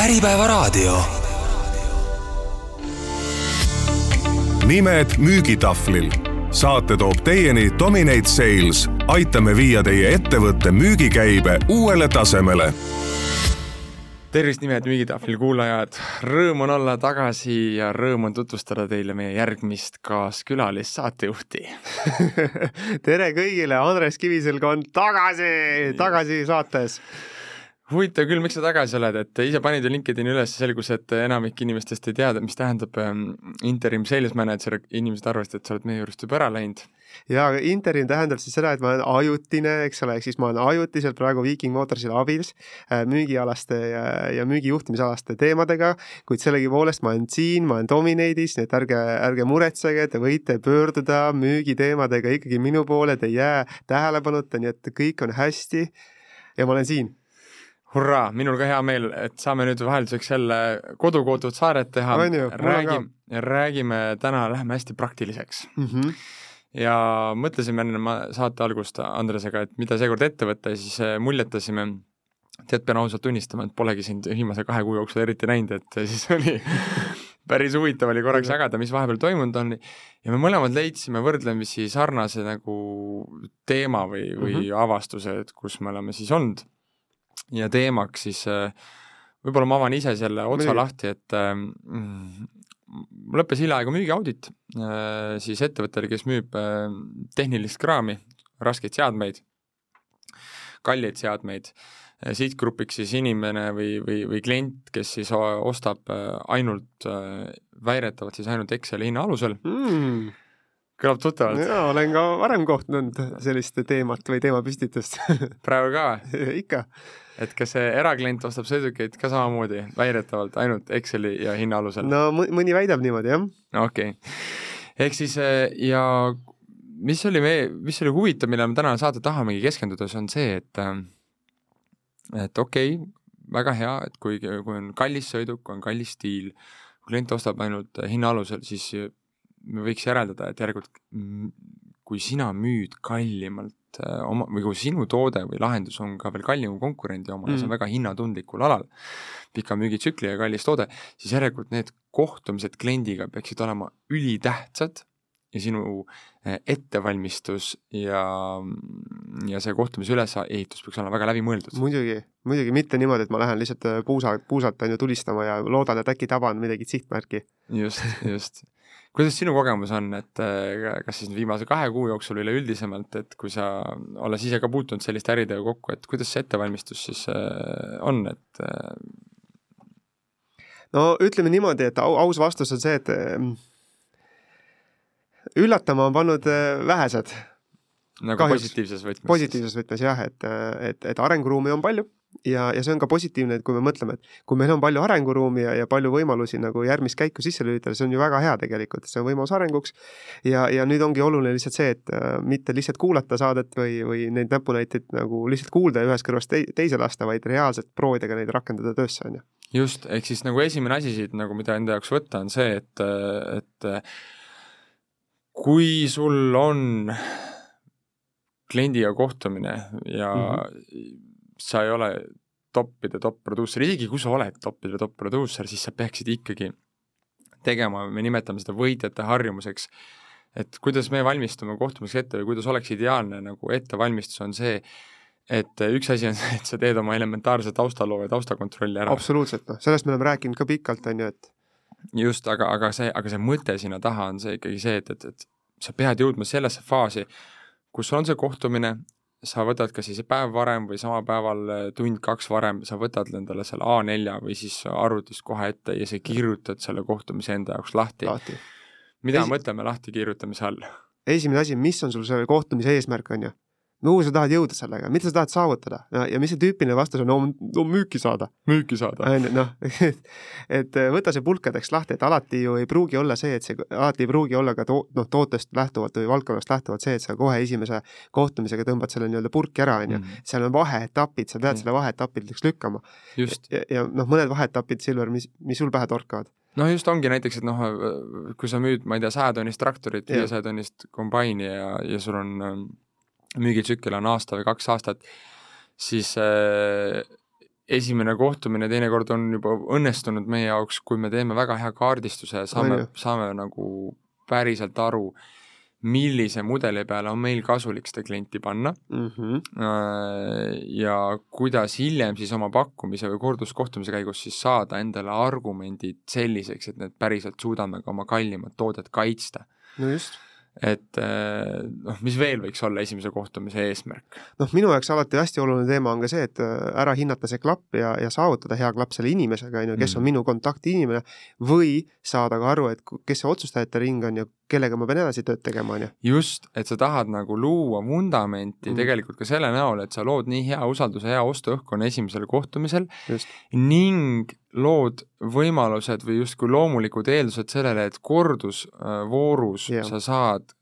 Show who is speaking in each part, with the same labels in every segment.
Speaker 1: Äripäevaraadio.
Speaker 2: nimed müügitahvlil. saate toob teieni Dominate Sales. aitame viia teie ettevõtte müügikäibe uuele tasemele
Speaker 3: tervist, nimed müügitahvlil kuulajad, rõõm on olla tagasi ja rõõm on tutvustada teile meie järgmist kaaskülalist saatejuhti
Speaker 4: tere kõigile, Andres Kiviselg on tagasi, tagasi saates
Speaker 3: huvitav küll, miks sa tagasi oled, et ise panid ju LinkedIni üles, selgus, et enamik inimestest ei tea, mis tähendab ähm, interim sales manager, inimesed arvasid, et sa oled meie juurest juba ära läinud.
Speaker 4: ja interim tähendab siis seda, et ma olen ajutine, eks ole, ehk siis ma olen ajutiselt praegu Viking Motorsil abiks äh, müügialaste ja, ja müügijuhtimisalaste teemadega, kuid sellegipoolest ma olen siin, ma olen Dominate'is, nii et ärge, ärge muretsege, te võite pöörduda müügiteemadega ikkagi minu poole, te ei jää tähelepanuta, nii et kõik on hästi ja ma olen siin
Speaker 3: hurraa, minul ka hea meel, et saame nüüd vahelduseks jälle kodu-koodud saaret teha. räägime, räägime täna, läheme hästi praktiliseks
Speaker 4: mm. -hmm.
Speaker 3: ja mõtlesime enne saate algust Andresega, et mida seekord ette võtta ja siis äh, muljetasime, tead, pean ausalt tunnistama, et polegi sind viimase kahe kuu jooksul eriti näinud, et siis oli päris huvitav oli korraks jagada, mis vahepeal toimunud on ja me mõlemad leidsime võrdlemisi sarnase nagu teema või, või mm -hmm. avastuse, et kus me oleme siis olnud ja teemaks siis äh, võib-olla ma avan ise selle otsa Mõni. lahti, et mm, mul lõppes hiljaaegu müügiaudit äh, siis ettevõttele, kes müüb äh, tehnilist kraami, raskeid seadmeid, kalleid seadmeid, sihtgrupiks siis inimene või, või, või klient, kes siis ostab ainult, väidetavalt siis ainult Exceli hinna alusel
Speaker 4: mm
Speaker 3: kõlab tuttavalt.
Speaker 4: jaa, olen ka varem kohtunud sellist teemat või teemapüstitust
Speaker 3: praegu ka
Speaker 4: ikka.
Speaker 3: et kas see eraklient ostab sõidukeid ka samamoodi, väidetavalt ainult Exceli ja hinna alusel?
Speaker 4: no mõni väidab niimoodi, jah.
Speaker 3: okei okay., ehk siis äh, ja mis oli meie, mis oli huvitav, millele me täna saate tahamegi keskenduda, see on see, et äh, et okei okay,, väga hea, et kui, kui on kallis sõiduk, on kallis stiil, klient ostab ainult hinna alusel, siis me võiks järeldada, et järelikult kui sina müüd kallimalt äh, oma, või kui sinu toode või lahendus on ka veel kallim kui konkurendi oma mm. ja see on mm. väga hinnatundlikul alal, pika müügitsükli ja kallis toode, siis järelikult need kohtumised kliendiga peaksid olema ülitähtsad ja sinu äh, ettevalmistus ja, ja see kohtumise ülesehitus peaks olema väga läbimõeldud.
Speaker 4: muidugi, muidugi mitte niimoodi, et ma lähen lihtsalt äh, puusa, puusalt on ju tulistama ja loodan, et äkki taban midagi sihtmärki.
Speaker 3: just, just kuidas sinu kogemus on, et äh, kas siis viimase kahe kuu jooksul üleüldisemalt, et kui sa, olles ise ka puutunud selliste äridega kokku, et kuidas see ettevalmistus siis on, et
Speaker 4: no ütleme niimoodi, et au, aus vastus on see, et üllatama on pannud vähesed.
Speaker 3: nagu Kahjuks. positiivses võtmes?
Speaker 4: positiivses võtmes jah, et, et, et arenguruumi on palju ja, ja see on ka positiivne, et kui me mõtleme, et kui meil on palju arenguruumi ja, ja palju võimalusi nagu järgmist käiku sisse lülitada, see on ju väga hea tegelikult, see on võimalus arenguks. ja, ja nüüd ongi oluline lihtsalt see, et äh, mitte lihtsalt kuulata saadet või, või neid näpunäiteid nagu lihtsalt kuulda ja ühest kõrvast te teise lasta, vaid reaalselt proovida ka neid rakendada töösse, on ju.
Speaker 3: just, ehk siis nagu esimene asi siit nagu, mida enda jaoks võtta, on see, et, et kui sul on kliendiga kohtumine ja mm -hmm sa ei ole toppide top produusser, isegi kui sa oled toppide top produusser, siis sa peaksid ikkagi tegema, me nimetame seda võitjate harjumuseks, et kuidas me valmistume kohtumiseks ette või kuidas oleks ideaalne nagu ettevalmistus, on see, et üks asi on see, et sa teed oma elementaarse taustaloo ja taustakontrolli ära.
Speaker 4: absoluutselt, noh, sellest me oleme rääkinud ka pikalt, on ju, et
Speaker 3: just, aga, aga see, aga see mõte sinna taha on see ikkagi see, et, et, et sa pead jõudma sellesse faasi, kus on see kohtumine, sa võtad kas siis päev varem või sama päeval äh, tund-kaks varem, sa võtad endale selle A4 või siis arvutist kohe ette ja sa kirjutad selle kohtumise enda jaoks lahti, lahti.. mida Esi... mõtleme lahti kirjutamise all?
Speaker 4: esimene asi, mis on sul selle kohtumise eesmärk, on ju kuhu sa tahad jõuda sellega, mida sa tahad saavutada ja, ja mis see tüüpiline vastus on, no, no müüki saada.
Speaker 3: müüki saada.
Speaker 4: on ju, noh, et võta see pulkadeks lahti, et alati ju ei pruugi olla see, et see, alati ei pruugi olla ka to-, noh, tootest lähtuvalt või valdkonnast lähtuvalt see, et sa kohe esimese kohtumisega tõmbad selle nii-öelda purki ära, on ju. Mhm. seal on vaheetapid, sa pead mm. selle vaheetappideks lükkama. ja, ja noh, mõned vaheetapid, Silver, mis, mis sul pähe torkavad?
Speaker 3: no just ongi näiteks, et noh, kui sa müüd, ma ei tea, sajatonnist traktorit, viiesajatonnist kombaini ja, ja sul on müügitsükkel on aasta või kaks aastat, siis äh, esimene kohtumine teinekord on juba õnnestunud meie jaoks, kui me teeme väga hea kaardistuse ja saame saame nagu päriselt aru, millise mudeli peale on meil kasulik seda klienti panna
Speaker 4: mm. -hmm.
Speaker 3: ja kuidas hiljem siis oma pakkumise või korduskohtumise käigus siis saada endale argumendid selliseks, et need päriselt suudame ka oma kallimat toodet kaitsta
Speaker 4: no just
Speaker 3: et äh, noh, mis veel võiks olla esimese kohtumise eesmärk?
Speaker 4: noh, minu jaoks alati hästi oluline teema on ka see, et äh, ära hinnata see klapp ja, ja saavutada hea klapp selle inimesega, on ju, kes
Speaker 3: Mm.
Speaker 4: on minu kontaktinimene või saada ka aru, et kes see otsustajate ring on ja kellega ma pean edasi tööd tegema, on ju.
Speaker 3: just, et sa tahad nagu luua vundamenti
Speaker 4: Mm.
Speaker 3: mm. tegelikult ka selle näol, et sa lood nii hea usalduse, hea ostuõhkkonna esimesel kohtumisel
Speaker 4: just,
Speaker 3: ning lood võimalused või justkui loomulikud eeldused sellele, et kordusvoorus
Speaker 4: Jah.
Speaker 3: sa saad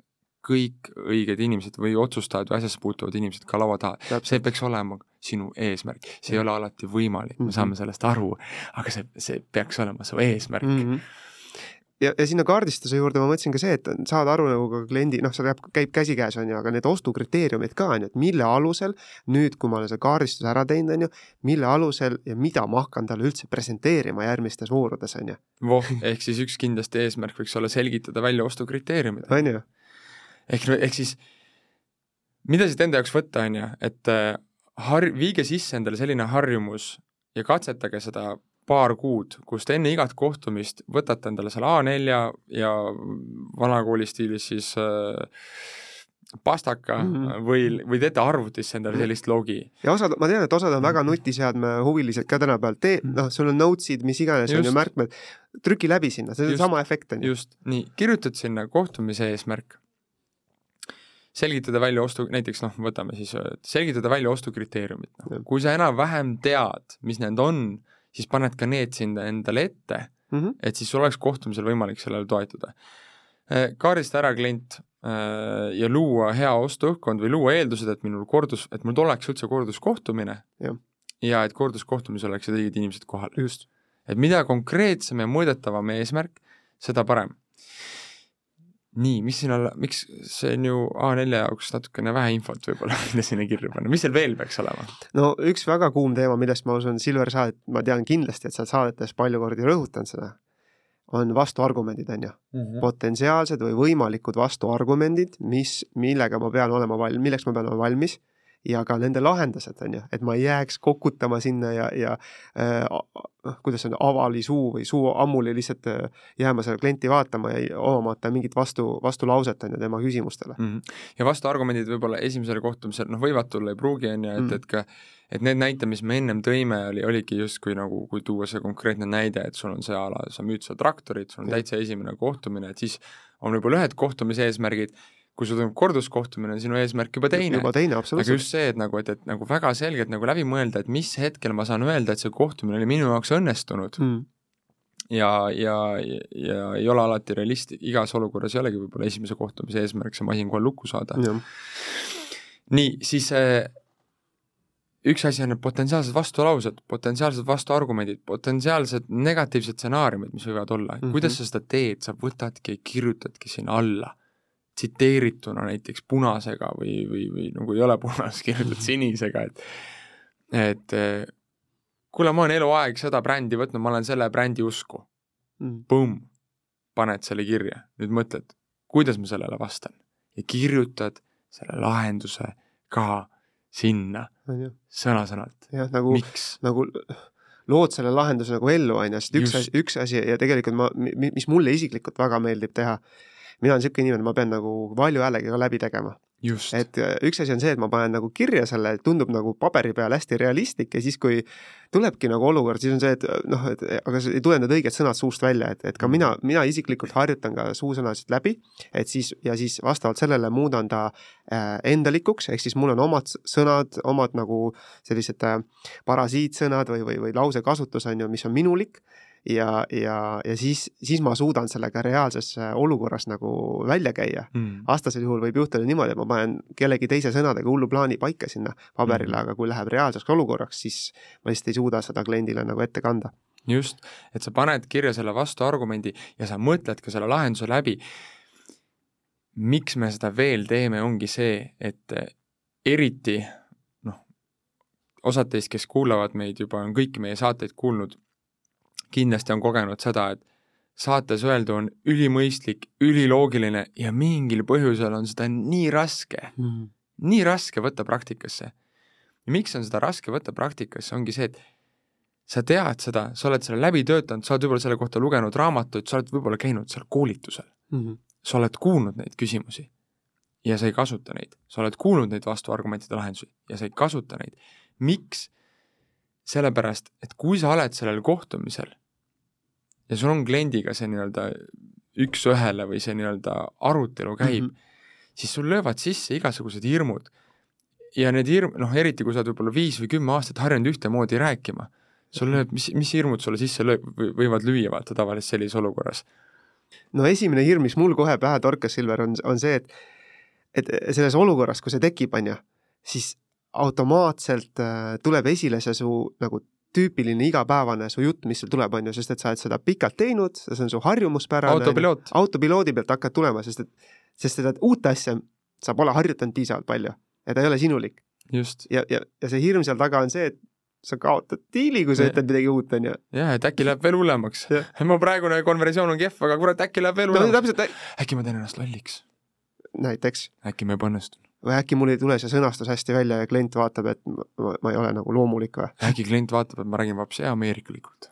Speaker 3: kõik õiged inimesed või otsustajad või asjasse puutuvad inimesed ka laua taha. see peaks olema sinu eesmärk, see ei ole alati võimalik, me
Speaker 4: Mhm.
Speaker 3: saame sellest aru, aga see, see peaks olema su eesmärk mm.
Speaker 4: mm. -hmm. ja, ja sinna kaardistuse juurde ma mõtlesin ka see, et saada aru nagu ka kliendi, noh, see läheb, käib käsikäes, on ju, aga need ostukriteeriumid ka, on ju, et mille alusel nüüd, kui ma olen selle kaardistuse ära teinud, on ju, mille alusel ja mida ma hakkan talle üldse presenteerima järgmistes voorudes, on ju,
Speaker 3: voh, ehk siis üks kindlasti eesmärk võiks olla selgitada välja ostukriteeriumid.
Speaker 4: on ju,
Speaker 3: ehk, ehk siis mida siit enda jaoks võtta, on ju, et äh, har-, viige sisse endale selline harjumus ja katsetage seda paar kuud, kus te enne igat kohtumist võtate endale selle A4 ja vanakooli stiilis siis äh, pastaka mm
Speaker 4: Mhm.
Speaker 3: -hmm. või, või teete arvutisse endale sellist logi.
Speaker 4: ja osad, ma tean, et osad on väga nutiseadme huvilised ka tänapäeval, tee, noh, sul on notes'id, mis iganes, on ju, märkmed, trüki läbi sinna, see on
Speaker 3: Just.
Speaker 4: sama efekt, on ju.
Speaker 3: just, nii, kirjutad sinna kohtumise eesmärk, selgitada välja ostu, näiteks noh, võtame siis, selgitada välja ostukriteeriumid no., kui sa enam-vähem tead, mis need on, siis paned ka need sinna endale ette,
Speaker 4: Mhm.
Speaker 3: et siis sul oleks kohtumisel võimalik sellele toetuda. kaardista ära klient äh, ja luua hea ostuõhkkond või luua eeldused, et minul kordus, et mul oleks üldse korduskohtumine
Speaker 4: Jah.
Speaker 3: ja et korduskohtumisel oleksid õiged inimesed kohal.
Speaker 4: just,
Speaker 3: et mida konkreetsem ja mõõdetavam eesmärk, seda parem. nii, mis siin alla, miks see on ju A4 jaoks natukene vähe infot võib-olla, mida sinna kirja panna, mis seal veel peaks olema?
Speaker 4: no üks väga kuum teema, millest ma usun, Silver, sa ma tean kindlasti, et sa oled saadetes palju kordi rõhutanud seda, on vastuargumendid, on ju. potentsiaalsed või võimalikud vastuargumendid, mis, millega ma pean olema val-, milleks ma pean olema valmis ja ka nende lahendused on ju, et ma ei jääks kokutama sinna ja, ja äh, noh, kuidas see on, avali suu või suu ammuli lihtsalt äh, jääma seda klienti vaatama ja omamata mingit vastu, vastulauset on ju tema küsimustele.
Speaker 3: Mhm. ja vastuargumendid võib-olla esimesel kohtumisel noh, võivad tulla, ei pruugi, on ju, et
Speaker 4: Mm.
Speaker 3: et ka et need näited, mis me ennem tõime, oli, oligi justkui nagu, kui tuua see konkreetne näide, et sul on see ala, sa müüd seda traktorit, sul on
Speaker 4: Jah.
Speaker 3: täitsa esimene kohtumine, et siis on võib-olla ühed kohtumise eesmärgid, kui sul toimub korduskohtumine, on sinu eesmärk juba teine.
Speaker 4: juba teine,
Speaker 3: aga
Speaker 4: absoluutselt.
Speaker 3: just see, et nagu, et, et nagu väga selgelt nagu läbi mõelda, et mis hetkel ma saan öelda, et see kohtumine oli minu jaoks õnnestunud
Speaker 4: Mm.
Speaker 3: ja, ja, ja ei ole alati realist, igas olukorras ei olegi võib-olla esimese kohtumise eesmärk see masin kohe lukku saada. nii, siis äh, üks asi on need potentsiaalsed vastulaused, potentsiaalsed vastuargumendid, potentsiaalsed negatiivsed stsenaariumid, mis võivad olla mm,
Speaker 4: Mhm.
Speaker 3: -hmm. kuidas sa seda teed, sa võtadki kirjutadki sinna alla, tsiteerituna näiteks punasega või, või, või kui ei ole punas, kirjutad sinisega, et et äh, kuule, ma olen eluaeg seda brändi võtnud, ma olen selle brändi usku,
Speaker 4: Mm.
Speaker 3: põmm, paned selle kirja, nüüd mõtled, kuidas ma sellele vastan. Ja kirjutad selle lahenduse ka sinna sõna-sõnalt,
Speaker 4: jah, nagu nagu lood selle lahenduse nagu ellu, on ju, sest üks asi, üks asi ja tegelikult ma, mis mulle isiklikult väga meeldib teha, mina olen niisugune inimene, ma pean nagu valju häälega läbi tegema. et äh, üks asi on see, et ma panen nagu kirja selle, tundub nagu paberi peal hästi realistlik ja siis, kui tulebki nagu olukord, siis on see, et noh, et aga see ei tule need õiged sõnad suust välja, et, et ka mina, mina isiklikult harjutan ka suusõnasid läbi, et siis ja siis vastavalt sellele muudan ta äh, endalikuks, ehk siis mul on omad sõnad, omad nagu sellised äh, parasiitsõnad või, või, või lausekasutus on ju, mis on minulik ja, ja, ja siis, siis ma suudan sellega reaalses äh, olukorras nagu välja käia
Speaker 3: mm.
Speaker 4: vastasel juhul võib juhtuda niimoodi, et ma panen kellegi teise sõnadega hullu plaani paika sinna paberile mm, aga kui läheb reaalseks olukorraks, siis ma lihtsalt ei suuda seda kliendile nagu ette kanda.
Speaker 3: just, et sa paned kirja selle vastuargumendi ja sa mõtled ka selle lahenduse läbi. miks me seda veel teeme, ongi see, et eh, eriti noh, osad teist, kes kuulavad meid juba, on kõiki meie saateid kuulnud, kindlasti on kogenud seda, et saates öeldu on ülimõistlik, üliloogiline ja mingil põhjusel on seda nii raske mm, nii raske võtta praktikasse. ja miks on seda raske võtta praktikasse, ongi see, et sa tead seda, sa oled selle läbi töötanud, sa oled võib-olla selle kohta lugenud raamatuid, sa oled võib-olla käinud seal koolitusel mm. -hmm. sa oled kuulnud neid küsimusi ja sa ei kasuta neid, sa oled kuulnud neid vastuargumentide lahendusi ja sa ei kasuta neid. miks? Sellepärast, et kui sa oled sellel kohtumisel ja sul on kliendiga see nii-öelda üks-ühele või see nii-öelda arutelu käib mm, -hmm. siis sul löövad sisse igasugused hirmud. ja need hirm, noh eriti kui sa oled võib-olla viis või kümme aastat harjunud ühtemoodi rääkima, sul lööb, mis, mis hirmud sulle sisse lööb, võivad lüüa vaata tavaliselt sellises olukorras?
Speaker 4: no esimene hirm, mis mul kohe pähe torkas, Silver, on, on see, et et selles olukorras, kui see tekib, on ju, siis automaatselt äh, tuleb esile see su nagu tüüpiline igapäevane su jutt, mis sul tuleb, on ju, sest et sa oled seda pikalt teinud, see on su harjumuspärane.
Speaker 3: autopiloot.
Speaker 4: autopiloodi pealt hakkad tulema, sest et, sest seda uut asja sa pole harjutanud piisavalt palju ja ta ei ole sinulik. ja, ja, ja see hirm seal taga on see, et sa kaotad diili, kui sa ja. ütled midagi uut, on ju.
Speaker 3: jah, et äkki läheb veel hullemaks. mu praegune konversioon on kehv, aga kurat, äkki läheb veel hullemaks no,. Täpselt... äkki ma teen ennast lolliks.
Speaker 4: näiteks.
Speaker 3: äkki ma ebaõnnestun
Speaker 4: või äkki mul ei tule see sõnastus hästi välja ja klient vaatab, et ma, ma ei ole nagu loomulik või?
Speaker 3: äkki klient vaatab, et ma räägin vapsi ameerikalikult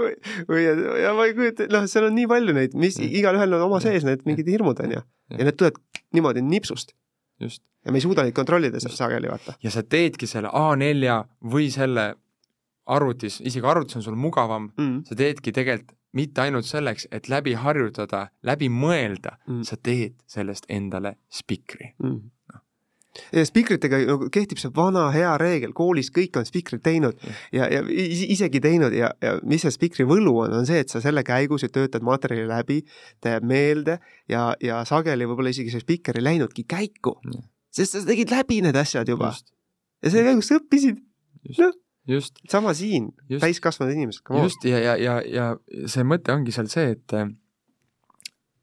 Speaker 4: või, või ja ma ei kujuta, noh, seal on nii palju neid, mis igalühel on oma sees need mingid hirmud, on ju. ja need tulevad niimoodi nipsust. ja me ei suuda neid kontrollida seal sageli, vaata.
Speaker 3: ja sa teedki selle A4 või selle arvutis, isegi arvutis on sul mugavam mm., sa teedki tegelikult mitte ainult selleks, et läbi harjutada, läbi mõelda mm., sa teed sellest endale spikri mm.
Speaker 4: No. ja spikritega kehtib see vana hea reegel, koolis kõik on spikrid teinud ja, ja isegi teinud ja, ja mis see spikri võlu on, on see, et sa selle käigus töötad materjali läbi, ta jääb meelde ja, ja sageli võib-olla isegi see spikker ei läinudki käiku mm., sest sa tegid läbi need asjad juba. ja selle käigus sa õppisid. noh
Speaker 3: just.
Speaker 4: sama siin, täiskasvanud inimesed,
Speaker 3: come on. just, ja, ja, ja, ja see mõte ongi seal see, et äh,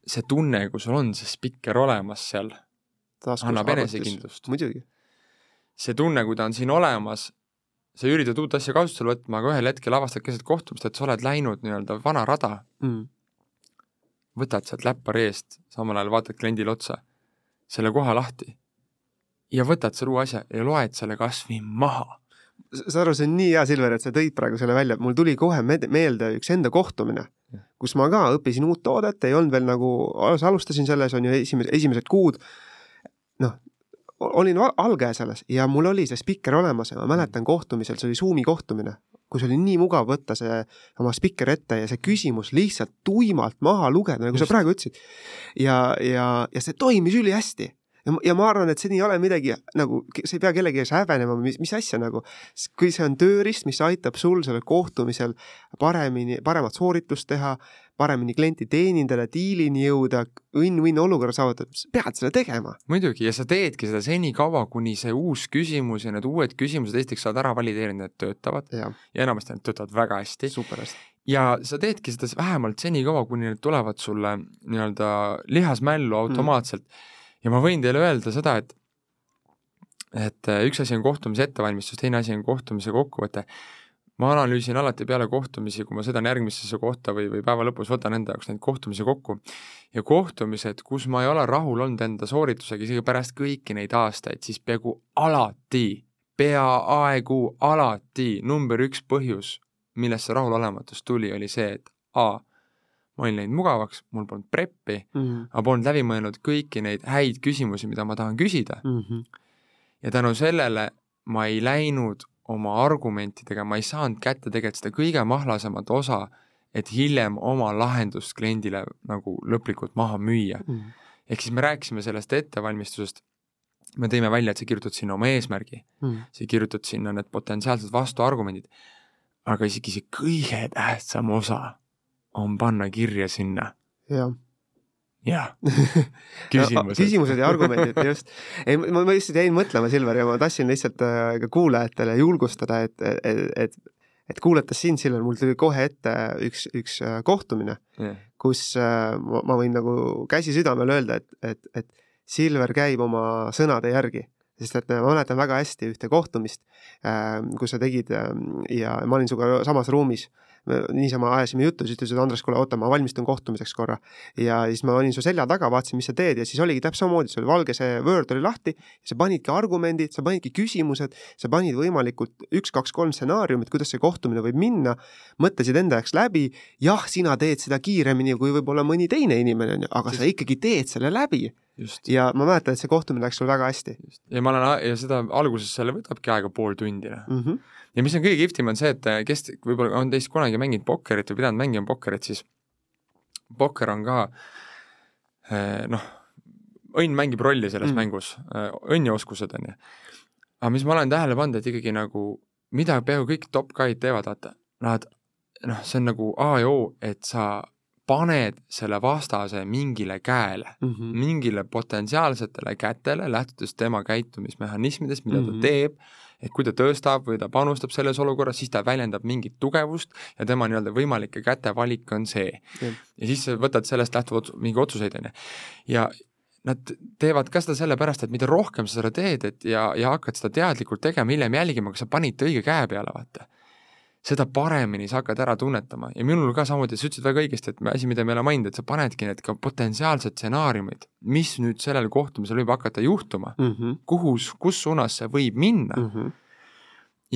Speaker 3: see tunne, kui sul on see spikker olemas seal, annab enesekindlust.
Speaker 4: muidugi.
Speaker 3: see tunne, kui ta on siin olemas, sa üritad uut asja kasutusele võtma, aga ühel hetkel avastad keset kohtumist, et sa oled läinud nii-öelda vana rada mm.. võtad sealt läppari eest, samal ajal vaatad kliendile otsa, selle koha lahti ja võtad selle uue asja ja loed selle kas või maha
Speaker 4: saad aru, see on nii hea, Silver, et sa tõid praegu selle välja, mul tuli kohe meelde üks enda kohtumine, kus ma ka õppisin uut toodet, ei olnud veel nagu, alustasin selles, on ju, esimesed, esimesed kuud, noh, olin algaja selles ja mul oli see spikker olemas ja ma mäletan kohtumisel, see oli Zoomi kohtumine, kus oli nii mugav võtta see oma spikker ette ja see küsimus lihtsalt tuimalt maha lugeda, nagu Just. sa praegu ütlesid. ja, ja, ja see toimis ülihästi ja, ma arvan, et see ei ole midagi nagu, sa ei pea kellegi ees häbenema, mis, mis asja nagu, kui see on tööriist, mis aitab sul sellel kohtumisel paremini, paremat sooritust teha, paremini klienti teenindada, diilini jõuda, win-win olukorra saavutada, pead seda tegema.
Speaker 3: muidugi, ja sa teedki seda senikaua, kuni see uus küsimus ja need uued küsimused esiteks saad ära valideerida, need töötavad. Ja, ja enamasti need töötavad väga hästi.
Speaker 4: super hästi
Speaker 3: ja sa teedki seda vähemalt senikaua, kuni need tulevad sulle nii-öelda lihasmällu automaatselt. mm ja ma võin teile öelda seda, et et äh, üks asi on kohtumise ettevalmistus, teine asi on kohtumise kokkuvõte. ma analüüsin alati peale kohtumisi, kui ma sõidan järgmisesse kohta või, või päeva lõpus võtan enda jaoks neid kohtumisi kokku ja kohtumised, kus ma ei ole rahul olnud enda sooritusega isegi pärast kõiki neid aastaid, siis peaaegu alati, peaaegu alati number üks põhjus, millest see rahulolematus tuli, oli see, et A ma olin läinud mugavaks, mul polnud preppi mm, -hmm. ma polnud läbi mõelnud kõiki neid häid küsimusi, mida ma tahan küsida mm. -hmm. ja tänu sellele ma ei läinud oma argumentidega, ma ei saanud kätte tegelikult seda kõige mahlasemat osa, et hiljem oma lahendust kliendile nagu lõplikult maha müüa mm. -hmm. ehk siis me rääkisime sellest ettevalmistusest, me tõime välja, et sa kirjutad sinna oma eesmärgi mm, -hmm. sa kirjutad sinna need potentsiaalsed vastuargumendid, aga isegi see kõige tähtsam osa on panna kirja sinna.
Speaker 4: jah
Speaker 3: jah
Speaker 4: küsimused küsimused ja argumendid, just. ei, ma, ma lihtsalt jäin mõtlema, Silver, ja ma tahtsin lihtsalt äh, ka kuulajatele julgustada, et, et, et, et kuulates sind, Silver, mul tuli kohe ette üks, üks äh, kohtumine yeah., kus äh, ma, ma võin nagu käsi südamel öelda, et, et, et Silver käib oma sõnade järgi sest et ma mäletan väga hästi ühte kohtumist, kus sa tegid ja ma olin sinuga samas ruumis niisama ajasime juttu, siis ta ütles, et Andres, kuule, oota, ma valmistun kohtumiseks korra. ja siis ma olin su selja taga, vaatasin, mis sa teed ja siis oligi täpselt samamoodi, sul oli valge see Word oli lahti, sa panidki argumendid, sa panidki küsimused, sa panid võimalikult üks, kaks, kolm stsenaariumit, kuidas see kohtumine võib minna, mõtlesid enda jaoks läbi, jah, sina teed seda kiiremini kui võib-olla mõni teine inimene, on ju, aga sa ikkagi teed selle läbi Just. ja ma mäletan, et see kohtumine läks sul väga hästi.
Speaker 3: ja ma olen, ja seda alguses selle võtabki aega pool tundi mm. -hmm. ja mis on kõige kihvtim, on see, et kes võib-olla on teist kunagi mänginud pokkerit või pidanud mängima pokkerit, siis pokker on ka eh, noh, õnn mängib rolli selles mm. mängus, eh, õnn ja oskused, on ju. aga mis ma olen tähele pannud, et ikkagi nagu mida peaaegu kõik top guy'd teevad, vaata, nad noh, see on nagu A ja O, et sa paned selle vastase mingile käele mm, -hmm. mingile potentsiaalsetele kätele, lähtudes tema käitumismehhanismidest, mida mm -hmm. ta mhm. teeb, et kui ta tõstab või ta panustab selles olukorras, siis ta väljendab mingit tugevust ja tema nii-öelda võimalike käte valik on see mm. ja siis võtad sellest lähtuvalt mingi otsuseid, on ju. ja nad teevad ka seda sellepärast, et mida rohkem sa seda teed, et ja, ja hakkad seda teadlikult tegema, hiljem jälgima, kas sa panid õige käe peale, vaata seda paremini sa hakkad ära tunnetama ja minul ka samuti, sa ütlesid väga õigesti, et asi, mida me ei ole maininud, et sa panedki need ka potentsiaalsed stsenaariumid, mis nüüd sellel kohtumisel võib hakata juhtuma mm, -hmm. kuhu, kus suunas see võib minna mm. -hmm.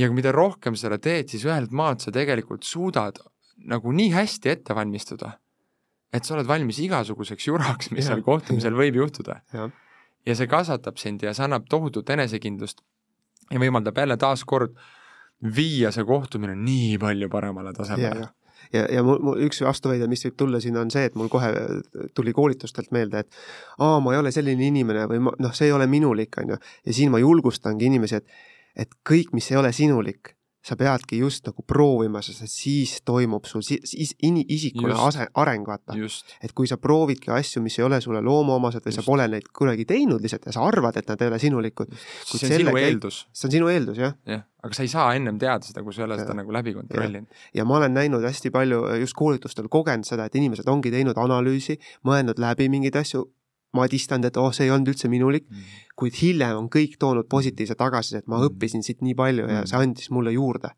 Speaker 3: ja mida rohkem seda teed, siis ühelt maalt sa tegelikult suudad nagu nii hästi ette valmistuda, et sa oled valmis igasuguseks juraks, mis ja, seal kohtumisel võib juhtuda. ja see kasvatab sind ja see annab tohutut enesekindlust ja võimaldab jälle taaskord viia see kohtumine nii palju paremale tasemele.
Speaker 4: ja, ja mul, mul üks vastuväide, mis võib tulla siin, on see, et mul kohe tuli koolitustelt meelde, et aa, ma ei ole selline inimene või ma, noh, see ei ole minulik, on ju. ja siin ma julgustangi inimesi, et, et kõik, mis ei ole sinulik sa peadki just nagu proovima, sest siis toimub sul siis isikune ase, areng, vaata. et kui sa proovidki asju, mis ei ole sulle loomuomased või just. sa pole neid kunagi teinud lihtsalt ja sa arvad, et nad ei ole sinulikud.
Speaker 3: see on sinu eeldus.
Speaker 4: see on sinu eeldus, jah.
Speaker 3: jah, aga sa ei saa ennem teada seda, kui sa ei ole seda nagu läbi kontrollinud.
Speaker 4: ja ma olen näinud hästi palju just koolitustel kogenud seda, et inimesed ongi teinud analüüsi, mõelnud läbi mingeid asju, madistanud, et oh, see ei olnud üldse minulik mm., kuid hiljem on kõik toonud positiivse tagasisidet, ma mm. õppisin siit nii palju ja mm. see andis mulle juurde.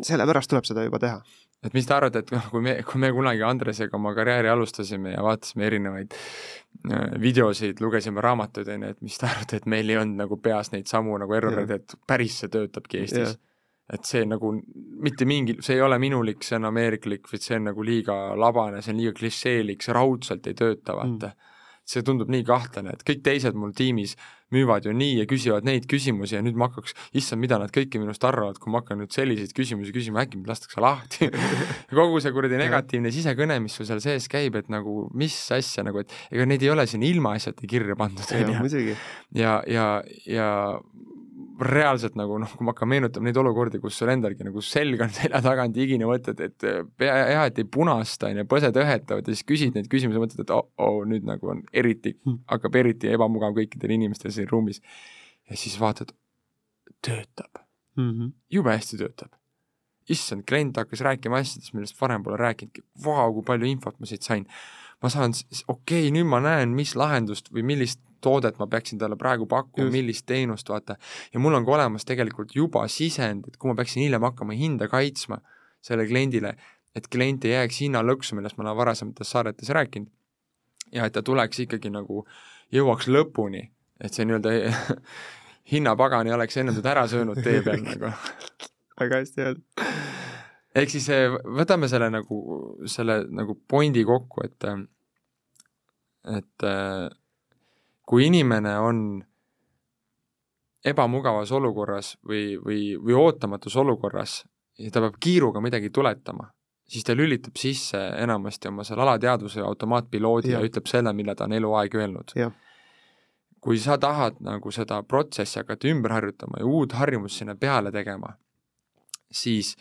Speaker 4: sellepärast tuleb seda juba teha.
Speaker 3: et mis te arvate, et noh, kui me, kui me kunagi Andresega oma karjääri alustasime ja vaatasime erinevaid äh, videosid, lugesime raamatuid, on ju, et mis te arvate, et meil ei olnud nagu peas neid samu nagu erroreid, et päris see töötabki Eestis? et see nagu mitte mingi, see ei ole minulik, see on ameeriklik, vaid see on nagu liiga labane, see on liiga klišeelik, see raudselt ei tööta, vaata mm see tundub nii kahtlane, et kõik teised mul tiimis müüvad ju nii ja küsivad neid küsimusi ja nüüd ma hakkaks, issand, mida nad kõike minust arvavad, kui ma hakkan nüüd selliseid küsimusi küsima, äkki mind lastakse lahti? Kogu see kuradi negatiivne sisekõne, mis sul seal sees käib, et nagu mis asja nagu, et ega neid ei ole siin ilmaasjata kirja pandud,
Speaker 4: on ju.
Speaker 3: ja, ja, ja reaalselt nagu noh, kui ma hakkan meenutama neid olukordi, kus sul endalgi nagu selg on selja tagant, higine mõtled, et pea hea, et ei punasta, on ju, põsed õhetavad ja siis küsid neid küsimusi, mõtled, et oh-oh, nüüd nagu on eriti, hmm. hakkab eriti ebamugav kõikidel inimestel siin ruumis. ja siis vaatad, töötab mm. -hmm. jube hästi töötab. issand, klient hakkas rääkima asjadest, millest varem pole rääkinudki, vau, kui palju infot ma siit sain. Ma saan, okei okay,, nüüd ma näen, mis lahendust või millist toodet ma peaksin talle praegu pakkuma, millist teenust, vaata. ja mul on ka olemas tegelikult juba sisend, et kui ma peaksin hiljem hakkama hinda kaitsma sellele kliendile, et klient ei jääks hinnalõksu, millest ma olen varasemates saadetes rääkinud, ja et ta tuleks ikkagi nagu, jõuaks lõpuni, et see nii-öelda hinnapagan ei oleks ennem teda ära söönud tee peal nagu
Speaker 4: väga hästi öeldud.
Speaker 3: Ehk siis eh, võtame selle nagu, selle nagu pointi kokku, et et eh, kui inimene on ebamugavas olukorras või, või, või ootamatus olukorras ja ta peab kiiruga midagi tuletama, siis ta lülitab sisse enamasti oma seal alateadvuse automaatpiloodi ja. ja ütleb selle, mille ta on eluaeg öelnud. kui sa tahad nagu seda protsessi hakata ümber harjutama ja uut harjumust sinna peale tegema, siis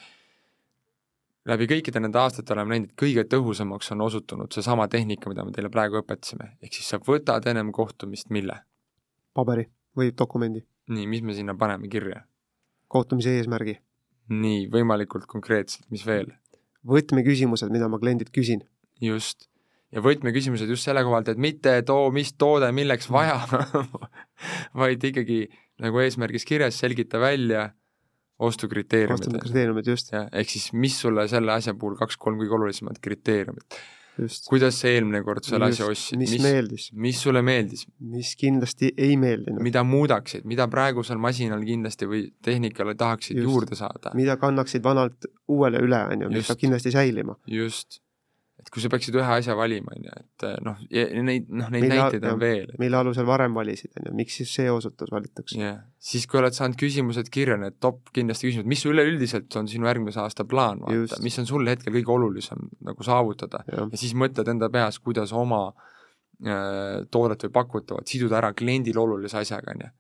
Speaker 3: läbi kõikide nende aastate oleme näinud, et kõige tõhusamaks on osutunud seesama tehnika, mida me teile praegu õpetasime, ehk siis sa võtad ennem kohtumist mille?
Speaker 4: paberi või dokumendi.
Speaker 3: nii, mis me sinna paneme kirja?
Speaker 4: kohtumise eesmärgi.
Speaker 3: nii, võimalikult konkreetselt, mis veel?
Speaker 4: võtmeküsimused, mida ma kliendilt küsin.
Speaker 3: just. ja võtmeküsimused just selle koha pealt, et mitte too, mis toode milleks vaja vaid ikkagi nagu eesmärgis kirjas, selgita välja ostukriteeriumid.
Speaker 4: ostukriteeriumid, just.
Speaker 3: jah, ehk siis mis sulle selle asja puhul kaks-kolm kõige olulisemat kriteeriumit.
Speaker 4: just.
Speaker 3: kuidas sa eelmine kord selle asja ostsid,
Speaker 4: mis, mis meeldis.
Speaker 3: mis sulle meeldis.
Speaker 4: mis kindlasti ei meeldinud.
Speaker 3: mida muudaksid, mida praegusel masinal kindlasti või tehnikale tahaksid just. juurde saada.
Speaker 4: mida kannaksid vanalt uuele üle, on ju, mis peab kindlasti säilima.
Speaker 3: just et kui sa peaksid ühe asja valima, on ju, et eh, noh, neid, noh, neid mille, näiteid on veel et....
Speaker 4: mille alusel varem valisid, on ju, miks siis see osutus valitakse?
Speaker 3: jah yeah., siis kui oled saanud küsimused kirja, need top kindlasti küsimused, mis üleüldiselt on sinu järgmise aasta plaan, vaata, mis on sul hetkel kõige olulisem nagu saavutada ja, ja siis mõtled enda peas, kuidas oma äh, toodet või pakutavat siduda ära kliendile olulise asjaga, on ju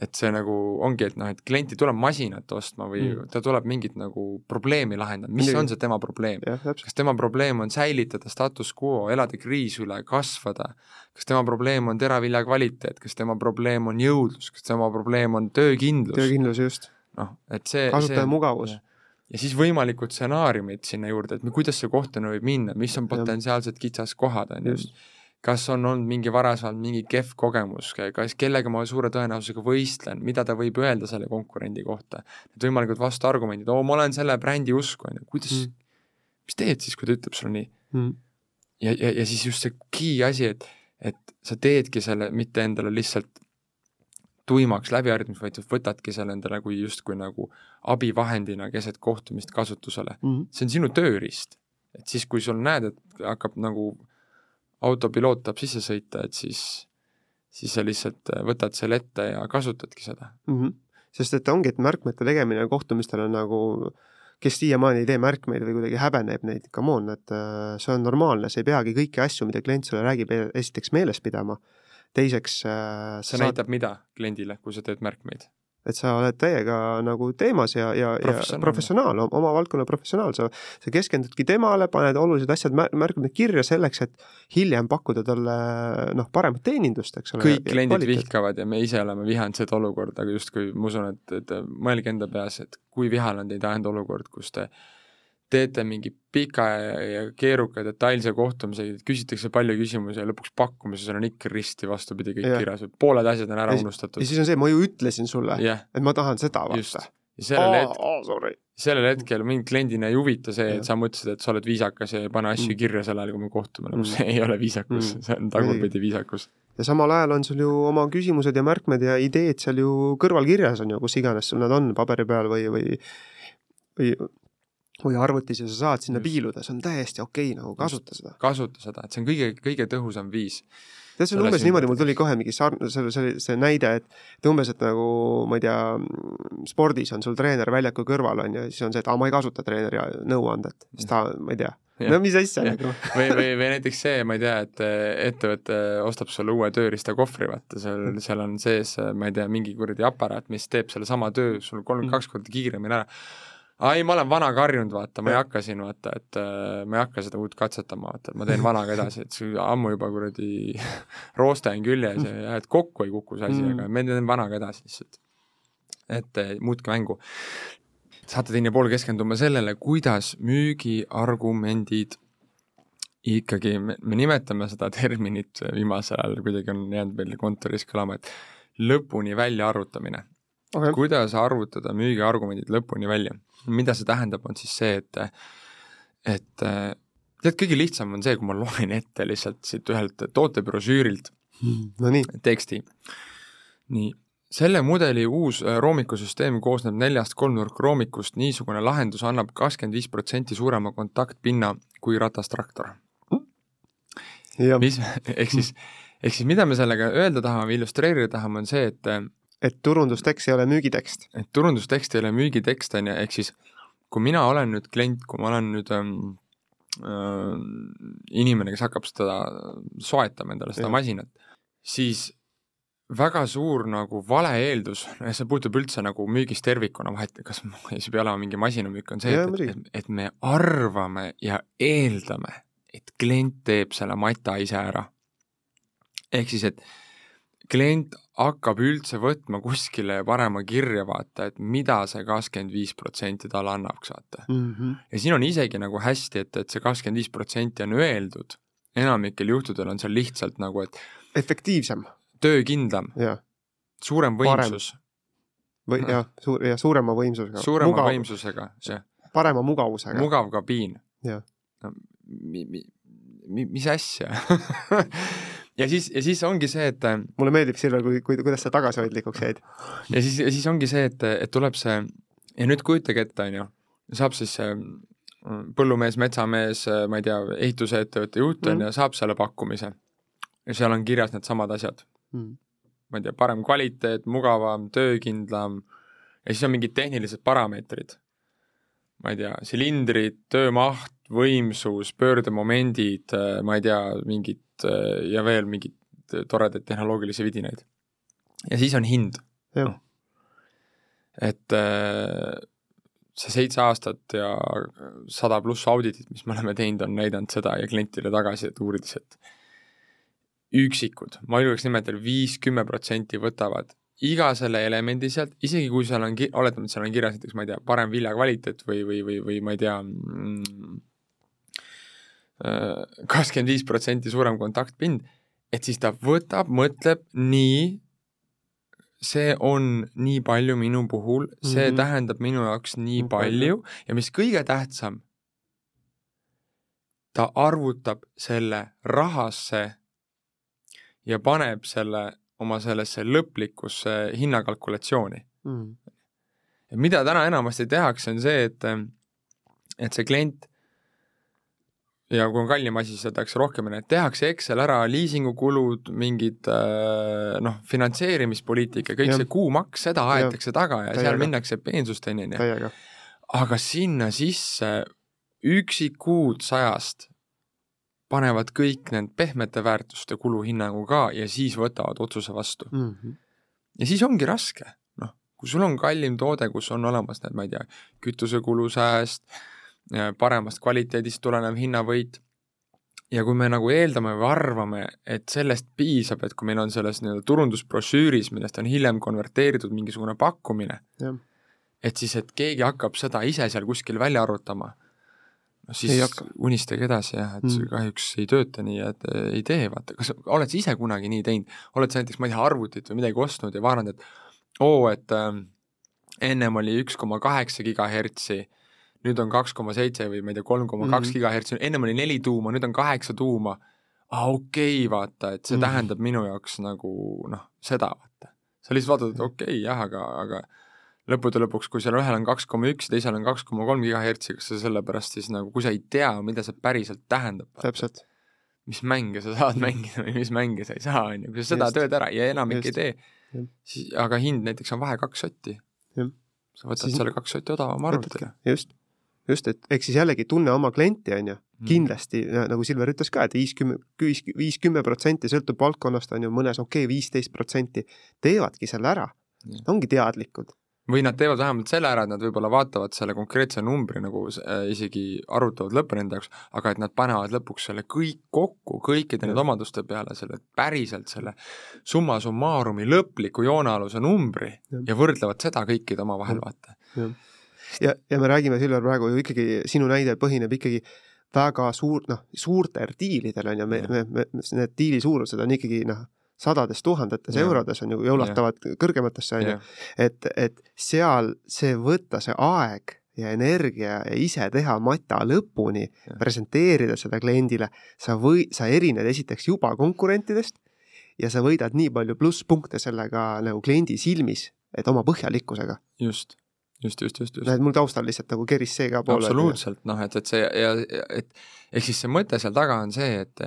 Speaker 3: et see nagu ongi, et noh, et klient ei tule masinat ostma või mm. ta tuleb mingit nagu probleemi lahendama, mis Midagi. on see tema probleem? kas tema probleem on säilitada status quo, elada kriisi üle, kasvada, kas tema probleem on teravilja kvaliteet, kas tema probleem on jõudlus, kas tema probleem on töökindlus?
Speaker 4: töökindlus, just.
Speaker 3: noh, et see
Speaker 4: kasutaja see, mugavus.
Speaker 3: ja siis võimalikud stsenaariumid sinna juurde, et kuidas see kohtumine võib minna, mis on potentsiaalsed kitsaskohad, on ju kas on olnud mingi varasemalt mingi kehv kogemus, kas kellega ma suure tõenäosusega võistlen, mida ta võib öelda selle konkurendi kohta, need võimalikud vastuargumendid, oo, ma olen selle brändi usku, on ju, kuidas mm., mis teed siis, kui ta ütleb sulle nii mm.? ja, ja, ja siis just see key asi, et, et sa teedki selle mitte endale lihtsalt tuimaks läbiharjutamiseks, vaid võtadki selle endale kui justkui nagu abivahendina keset kohtumist kasutusele mm.. see on sinu tööriist. et siis, kui sul näed, et hakkab nagu autopiloot tahab sisse sõita, et siis, siis sa lihtsalt äh, võtad selle ette ja kasutadki seda
Speaker 4: mm. -hmm. sest et ongi, et märkmete tegemine kohtumistel on nagu kes siiamaani ei tee märkmeid või kuidagi häbeneb neid, come on, et äh, see on normaalne, sa ei peagi kõiki asju, mida klient sulle räägib, esiteks meeles pidama, teiseks
Speaker 3: äh, see saad... näitab mida kliendile, kui sa teed märkmeid?
Speaker 4: Et sa oled täiega nagu teemas ja, ja, ja professionaal, oma valdkonna professionaal, sa, sa keskendudki temale, paned olulised asjad, märkad need kirja selleks, et hiljem pakkuda talle noh, paremat teenindust, eks ole.
Speaker 3: kõik kliendid vihkavad ja me ise oleme vihanud seda olukorda, aga justkui ma usun, et, et mõelge enda peas, et kui vihane on teid ajanud olukord, kus te teete mingi pika ja keeruka detailse kohtumise, küsitakse palju küsimusi ja lõpuks pakkumises on ikka risti vastupidi kõik yeah. kirjas, pooled asjad on ära ja unustatud.
Speaker 4: ja siis on see, ma ju ütlesin sulle yeah., et ma tahan seda vaata.
Speaker 3: ja sellel oh, hetkel oh,, sellel hetkel mind kliendina ei huvita see, et sa mõtlesid, et sa oled viisakas ja ei pane asju mm. kirja sel ajal, kui me kohtume, nagu see ei ole viisakus mm., see on tagurpidi viisakus.
Speaker 4: ja samal ajal on sul ju oma küsimused ja märkmed ja ideed seal ju kõrval kirjas on ju, kus iganes sul nad on, paberi peal või, või või või arvutis ja sa saad sinna Just. piiluda, see on täiesti okei okay, nagu kasuta seda.
Speaker 3: kasuta seda, et see on kõige, kõige tõhusam viis.
Speaker 4: tead, see on umbes niimoodi, mul tuli kohe mingi sarn-, see, see, see näide, et et umbes, et nagu ma ei tea, spordis on sul treener väljaku kõrval, on ju, siis on see, et aa, ma ei kasuta treeneri nõuandet, siis ta, ma ei tea, no mis asja nagu
Speaker 3: või, või, või näiteks see, ma ei tea, et ettevõte ostab sulle uue tööriistakohvri, vaata seal, seal on sees, ma ei tea, mingi kuradi aparaat, mis teeb sellesama töö sul kolm, mm. kaks korda kiiremini ära ai, ma olen vanaga harjunud, vaata, ma ei hakka siin, vaata, et äh, ma ei hakka seda uut katsetama, vaata, et ma teen vanaga edasi, et see ammu juba kuradi rooste on küljes ja, ja et kokku ei kuku see asi mm., aga me teeme vanaga edasi lihtsalt. et äh, muutke mängu. saate teine pool keskenduma sellele, kuidas müügiargumendid ikkagi, me, me nimetame seda terminit viimasel ajal, kuidagi on jäänud meil kontoris kõlama, et lõpuni välja arvutamine okay.. kuidas arvutada müügiargumendid lõpuni välja mida see tähendab, on siis see, et, et tead, kõige lihtsam on see, kui ma loen ette lihtsalt siit ühelt tootebrošüürilt
Speaker 4: no nii.
Speaker 3: teksti. nii, selle mudeli uus äh, roomikusüsteem koosneb neljast kolmnurkroomikust, niisugune lahendus annab kakskümmend viis protsenti suurema kontaktpinna kui ratastraktor. mis, ehk siis, ehk siis mida me sellega öelda tahame, illustreerida tahame, on see, et
Speaker 4: et turundustekst ei ole müügitekst.
Speaker 3: et turundustekst ei ole müügitekst, on ju, ehk siis kui mina olen nüüd klient, kui ma olen nüüd ähm, äh, inimene, kes hakkab seda soetama endale, seda ja. masinat, siis väga suur nagu vale eeldus, see puutub üldse nagu müügist tervikuna, vahet, kas see peab olema mingi masinamüük, on see, et, et, et me arvame ja eeldame, et klient teeb selle mata ise ära. ehk siis, et klient hakkab üldse võtma kuskile ja panema kirja, vaata, et mida see kakskümmend viis protsenti talle annaks, vaata mm. -hmm. ja siin on isegi nagu hästi, et, et see kakskümmend viis protsenti on öeldud, enamikel juhtudel on seal lihtsalt nagu, et
Speaker 4: efektiivsem.
Speaker 3: töökindlam. suurem võimsus,
Speaker 4: või jah, suur ja suurema võimsusega.
Speaker 3: suurema
Speaker 4: Mugav,
Speaker 3: võimsusega, jah,
Speaker 4: parema mugavusega.
Speaker 3: mugav kabiin.
Speaker 4: Jah.
Speaker 3: no mi, mi, mi, mis asja ja siis, ja siis ongi see, et
Speaker 4: mulle meeldib, Silver, kui, kui, kuidas sa tagasihoidlikuks jäid.
Speaker 3: ja siis, ja siis ongi see, et, et tuleb see ja nüüd kujutage ette, on ju, saab siis see mm, põllumees, metsamees, ma ei tea, ehitusettevõtte juht on
Speaker 4: Mhm.
Speaker 3: ju, saab selle pakkumise. ja seal on kirjas needsamad asjad,
Speaker 4: Mm.
Speaker 3: ma ei tea, parem kvaliteet, mugavam, töökindlam ja siis on mingid tehnilised parameetrid. ma ei tea, silindrid, töömaht, võimsus, pöördemomendid, ma ei tea, mingid ja veel mingid toredaid tehnoloogilisi vidinaid. ja siis on hind et äh, see seitse aastat ja sada pluss auditit, mis me oleme teinud, on näidanud seda ja klientide tagasisidet uurides, et üksikud, ma julgeks nimetada viis-kümme protsenti võtavad iga selle elemendi sealt, isegi kui seal on, oletame, et seal on kirjas näiteks, ma ei tea, parem vilja kvaliteet või, või, või, või ma ei tea, mm, kakskümmend viis protsenti suurem kontaktpind, et siis ta võtab, mõtleb nii, see on nii palju minu puhul, see mm. -hmm. tähendab minu jaoks nii
Speaker 4: palju.
Speaker 3: ja mis kõige tähtsam, ta arvutab selle rahasse ja paneb selle oma sellesse lõplikusse hinnakalkulatsiooni.
Speaker 4: mm.
Speaker 3: ja mida täna enamasti tehakse, on see, et, et see klient ja kui on kallim asi, siis tehakse rohkem, et tehakse Excel ära liisingukulud, mingid äh, noh, finantseerimispoliitika, kõik
Speaker 4: Jah.
Speaker 3: see kuumaks, seda aetakse taga ja seal
Speaker 4: Täiega.
Speaker 3: minnakse peensusteni, onju. aga sinna sisse üksikud sajast panevad kõik need pehmete väärtuste kuluhinnangu ka ja siis võtavad otsuse vastu
Speaker 4: Mm -hmm.
Speaker 3: ja siis ongi raske, noh, kui sul on kallim toode, kus on olemas need, ma ei tea, kütusekulu sääst, paremast kvaliteedist tulenev hinnavõit, ja kui me nagu eeldame või arvame, et sellest piisab, et kui meil on selles nii-öelda turundusbrošüüris, millest on hiljem konverteeritud mingisugune pakkumine, et siis, et keegi hakkab seda ise seal kuskil välja arvutama, no siis unistage edasi jah, et see
Speaker 4: Mm.
Speaker 3: kahjuks ei tööta nii, et äh, ei tee, vaata, kas oled sa ise kunagi nii teinud, oled sa näiteks, ma ei tea, arvutit või midagi ostnud ja vaadanud, et oo, et äh, ennem oli üks koma kaheksa gigahertsi, nüüd on kaks koma seitse või ma ei tea, kolm koma kaks
Speaker 4: Mhm.
Speaker 3: gigahertsi, ennem oli neli tuuma, nüüd on kaheksa tuuma. aa, okei okay,, vaata, et see
Speaker 4: Mhm.
Speaker 3: mm. tähendab minu jaoks nagu noh, seda vaata. sa lihtsalt vaatad, et okei okay, jah, aga, aga lõppude lõpuks, kui seal ühel on kaks koma üks ja teisel on kaks koma kolm gigahertsi, kas sa sellepärast siis nagu, kui sa ei tea, mida see päriselt tähendab,
Speaker 4: täpselt.
Speaker 3: mis mänge sa saad mängida või mis mänge sa ei saa, on ju, kui sa seda
Speaker 4: Just.
Speaker 3: tööd ära ja enamik ei
Speaker 4: Just.
Speaker 3: tee
Speaker 4: Jah.,
Speaker 3: siis aga hind näiteks on vahe kaks sotti. Sa võtad
Speaker 4: Siis-
Speaker 3: selle kaks sotti odavama arvuti
Speaker 4: just, just, et ehk siis jällegi tunne oma klienti, on ju,
Speaker 3: Mm.
Speaker 4: kindlasti, nagu Silver ütles ka et, et viiskümmend, viis, kümme protsenti sõltub valdkonnast, on ju, mõnes okei okay,, viisteist protsenti teevadki selle ära. Ongi teadlikud.
Speaker 3: või nad teevad vähemalt selle ära, et nad võib-olla vaatavad selle konkreetse numbri nagu äh, isegi arvutavad lõpuni enda jaoks, aga et nad panevad lõpuks selle kõik kokku, kõikide nende omaduste peale, selle päriselt selle summa summarumi lõpliku joonealuse numbri
Speaker 4: Jah.
Speaker 3: ja võrdlevad seda kõikide omavahel, vaata.
Speaker 4: Ja, ja me räägime, Silver, praegu ju ikkagi, sinu näide põhineb ikkagi väga suur, noh, suurtel diilidel on ju, me, me, me, need diili suurused on ikkagi noh, sadades tuhandetes
Speaker 3: Jah.
Speaker 4: eurodes on ju, ja ulatavad kõrgematesse on ju, et, et seal see võtta see aeg ja energia ja ise teha mata lõpuni, presenteerida seda kliendile, sa või, sa erined esiteks juba konkurentidest ja sa võidad nii palju plusspunkte sellega nagu kliendi silmis, et oma põhjalikkusega.
Speaker 3: just, just, just, just, just.
Speaker 4: näed, mul taustal lihtsalt nagu keris see ka poole.
Speaker 3: absoluutselt, noh, et, et see ja, et ehk siis see mõte seal taga on see, et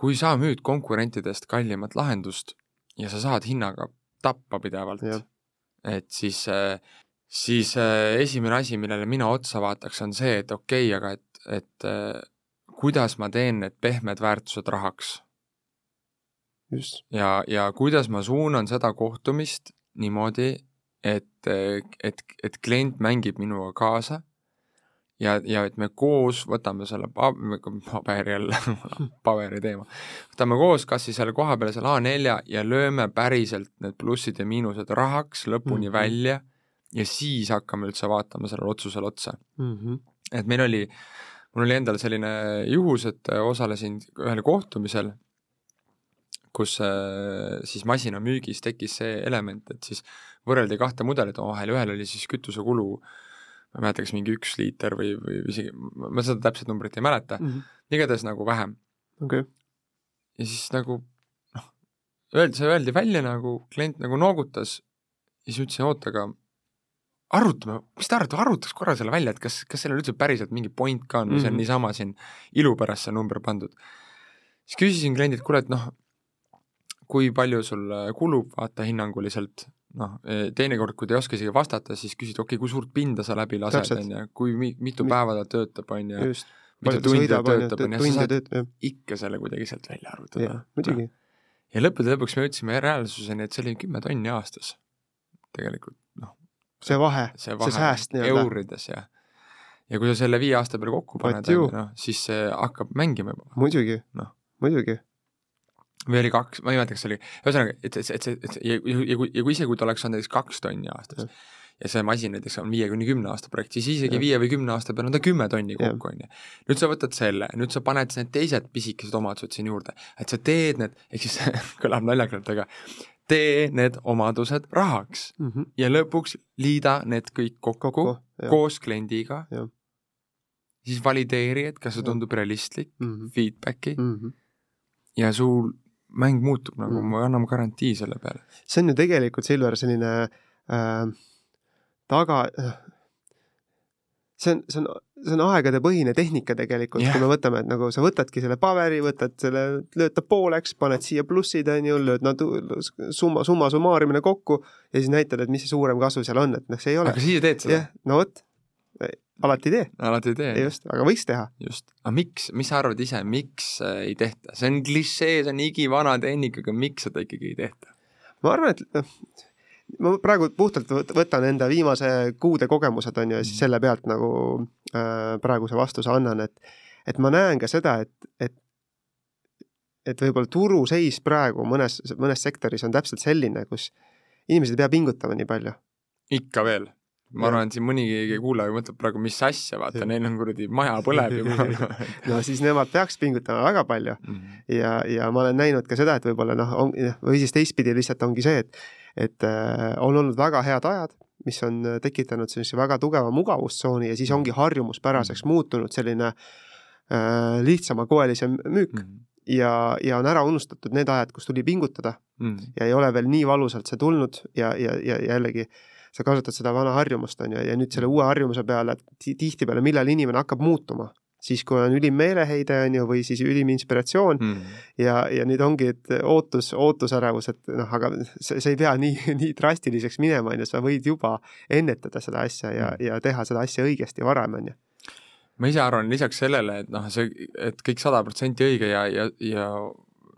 Speaker 3: kui sa müüd konkurentidest kallimat lahendust ja sa saad hinnaga tappa pidevalt, et siis, siis esimene asi, millele mina otsa vaataks, on see, et okei okay,, aga et, et kuidas ma teen need pehmed väärtused rahaks ja, ja kuidas ma suunan seda kohtumist niimoodi, et, et, et klient mängib minuga kaasa ja, ja et me koos võtame selle pa-, paberi jälle paberi teema, võtame koos kas siis selle koha peale selle A4 ja lööme päriselt need plussid ja miinused rahaks lõpuni mm. -hmm. välja ja siis hakkame üldse vaatama sellele otsusele otsa
Speaker 4: mm. -hmm.
Speaker 3: et meil oli, mul oli endal selline juhus, et osalesin ühel kohtumisel, kus äh, siis masinamüügis tekkis see element, et siis võrreldi kahte mudelit omavahel, ühel oli siis kütusekulu ma ei mäleta, kas mingi üks liiter või, või isegi, ma seda täpset numbrit ei mäleta mm, -hmm. igatahes nagu vähem.
Speaker 4: okei okay.
Speaker 3: ja siis nagu noh, öeldi, see öeldi välja nagu, klient nagu noogutas ja siis ütlesin, oota, aga arutame, mis te arvate, arutaks korra selle välja, et kas, kas sellel üldse päriselt mingi point ka on või mm -hmm. see on mhm. niisama siin ilu pärast see number pandud. siis küsisin kliendilt, kuule, et noh, kui palju sul kulub, vaata hinnanguliselt, noh, teinekord, kui ta ei oska isegi vastata, siis küsid, okei okay,, kui suurt pinda sa läbi lased, on ju, kui mi-, mitu päeva ta töötab, on ju, mitu tundi ta töötab, on ju, sa saad ikka selle kuidagi sealt välja arvutada.
Speaker 4: muidugi.
Speaker 3: ja lõppude lõpuks me jõudsime reaalsuseni, et see oli kümme tonni aastas. Tegelikult, noh.
Speaker 4: see vahe, see, see sääst
Speaker 3: nii-öelda. eurides ja, ja kui sa selle viie aasta peale kokku paned, on ju, noh, siis see hakkab mängima juba.
Speaker 4: muidugi. No., muidugi
Speaker 3: või oli kaks, ma ei mäleta, kas oli, ühesõnaga, et, et, et et see ja, ja kui, ja kui isegi, kui ta oleks saanud näiteks kaks tonni aastas ja. ja see masin näiteks on viie kuni kümne aasta projekt, siis isegi viie või kümne aasta peale on ta kümme tonni kokku, on ju. nüüd sa võtad selle, nüüd sa paned need teised pisikesed omadused siin juurde, et sa teed need, ehk siis kõlab naljakalt, aga tee need omadused rahaks mm -hmm. ja lõpuks liida need kõik kokku, kokku koos kliendiga, siis valideeri, et kas see tundub realistlik mm, -hmm. feedback'i mm -hmm. ja sul mäng muutub nagu mm., me anname garantii selle peale.
Speaker 4: see on ju tegelikult, Silver, selline äh, taga äh,, see on, see on, see on aegadepõhine tehnika tegelikult yeah., kui me võtame, et nagu sa võtadki selle paberi, võtad selle, lööd ta pooleks, paned siia plussid, on ju, lööd nad summa, summa summaarimine kokku ja siis näitad, et mis see suurem kasu seal on, et noh, see ei ole.
Speaker 3: aga siis teed seda?
Speaker 4: jah, no vot alati ei tee.
Speaker 3: alati ei tee.
Speaker 4: just, aga võiks teha.
Speaker 3: just, aga miks, mis sa arvad ise, miks äh, ei tehta, see on klišee, see on igivana tehnika, aga miks seda ikkagi ei tehta?
Speaker 4: ma arvan, et noh, ma praegu puhtalt võtan enda viimase kuude kogemused, on ju, ja siis mhm. selle pealt nagu äh, praeguse vastuse annan, et et ma näen ka seda, et, et et võib-olla turuseis praegu mõnes, mõnes sektoris on täpselt selline, kus inimesed ei pea pingutama nii palju.
Speaker 3: ikka veel ma arvan, et siin mõnigi kuulaja mõtleb praegu, mis asja, vaata, neil on kuradi maja põleb juba
Speaker 4: no siis nemad peaks pingutama väga palju mm. -hmm. ja, ja ma olen näinud ka seda, et võib-olla noh, on, või siis teistpidi lihtsalt ongi see, et et äh, on olnud väga head ajad, mis on tekitanud sellise väga tugeva mugavustsooni ja siis ongi harjumuspäraseks -hmm. muutunud selline äh, lihtsamakoelisem müük mm. -hmm ja, ja on ära unustatud need ajad, kus tuli pingutada mm. ja ei ole veel nii valusalt see tulnud ja, ja, ja jällegi sa kasutad seda vana harjumust, on ju, ja nüüd selle uue harjumuse peale tihtipeale, millal inimene hakkab muutuma siis, kui on ülim meeleheide, on ju, või siis ülim inspiratsioon mm. ja, ja nüüd ongi, et ootus, ootusärevus, et noh, aga see, see ei pea nii, nii drastiliseks minema, on ju, sa võid juba ennetada seda asja ja mm., ja teha seda asja õigesti varem, on ju.
Speaker 3: ma ise arvan lisaks sellele, et noh, see, et kõik sada protsenti õige ja, ja, ja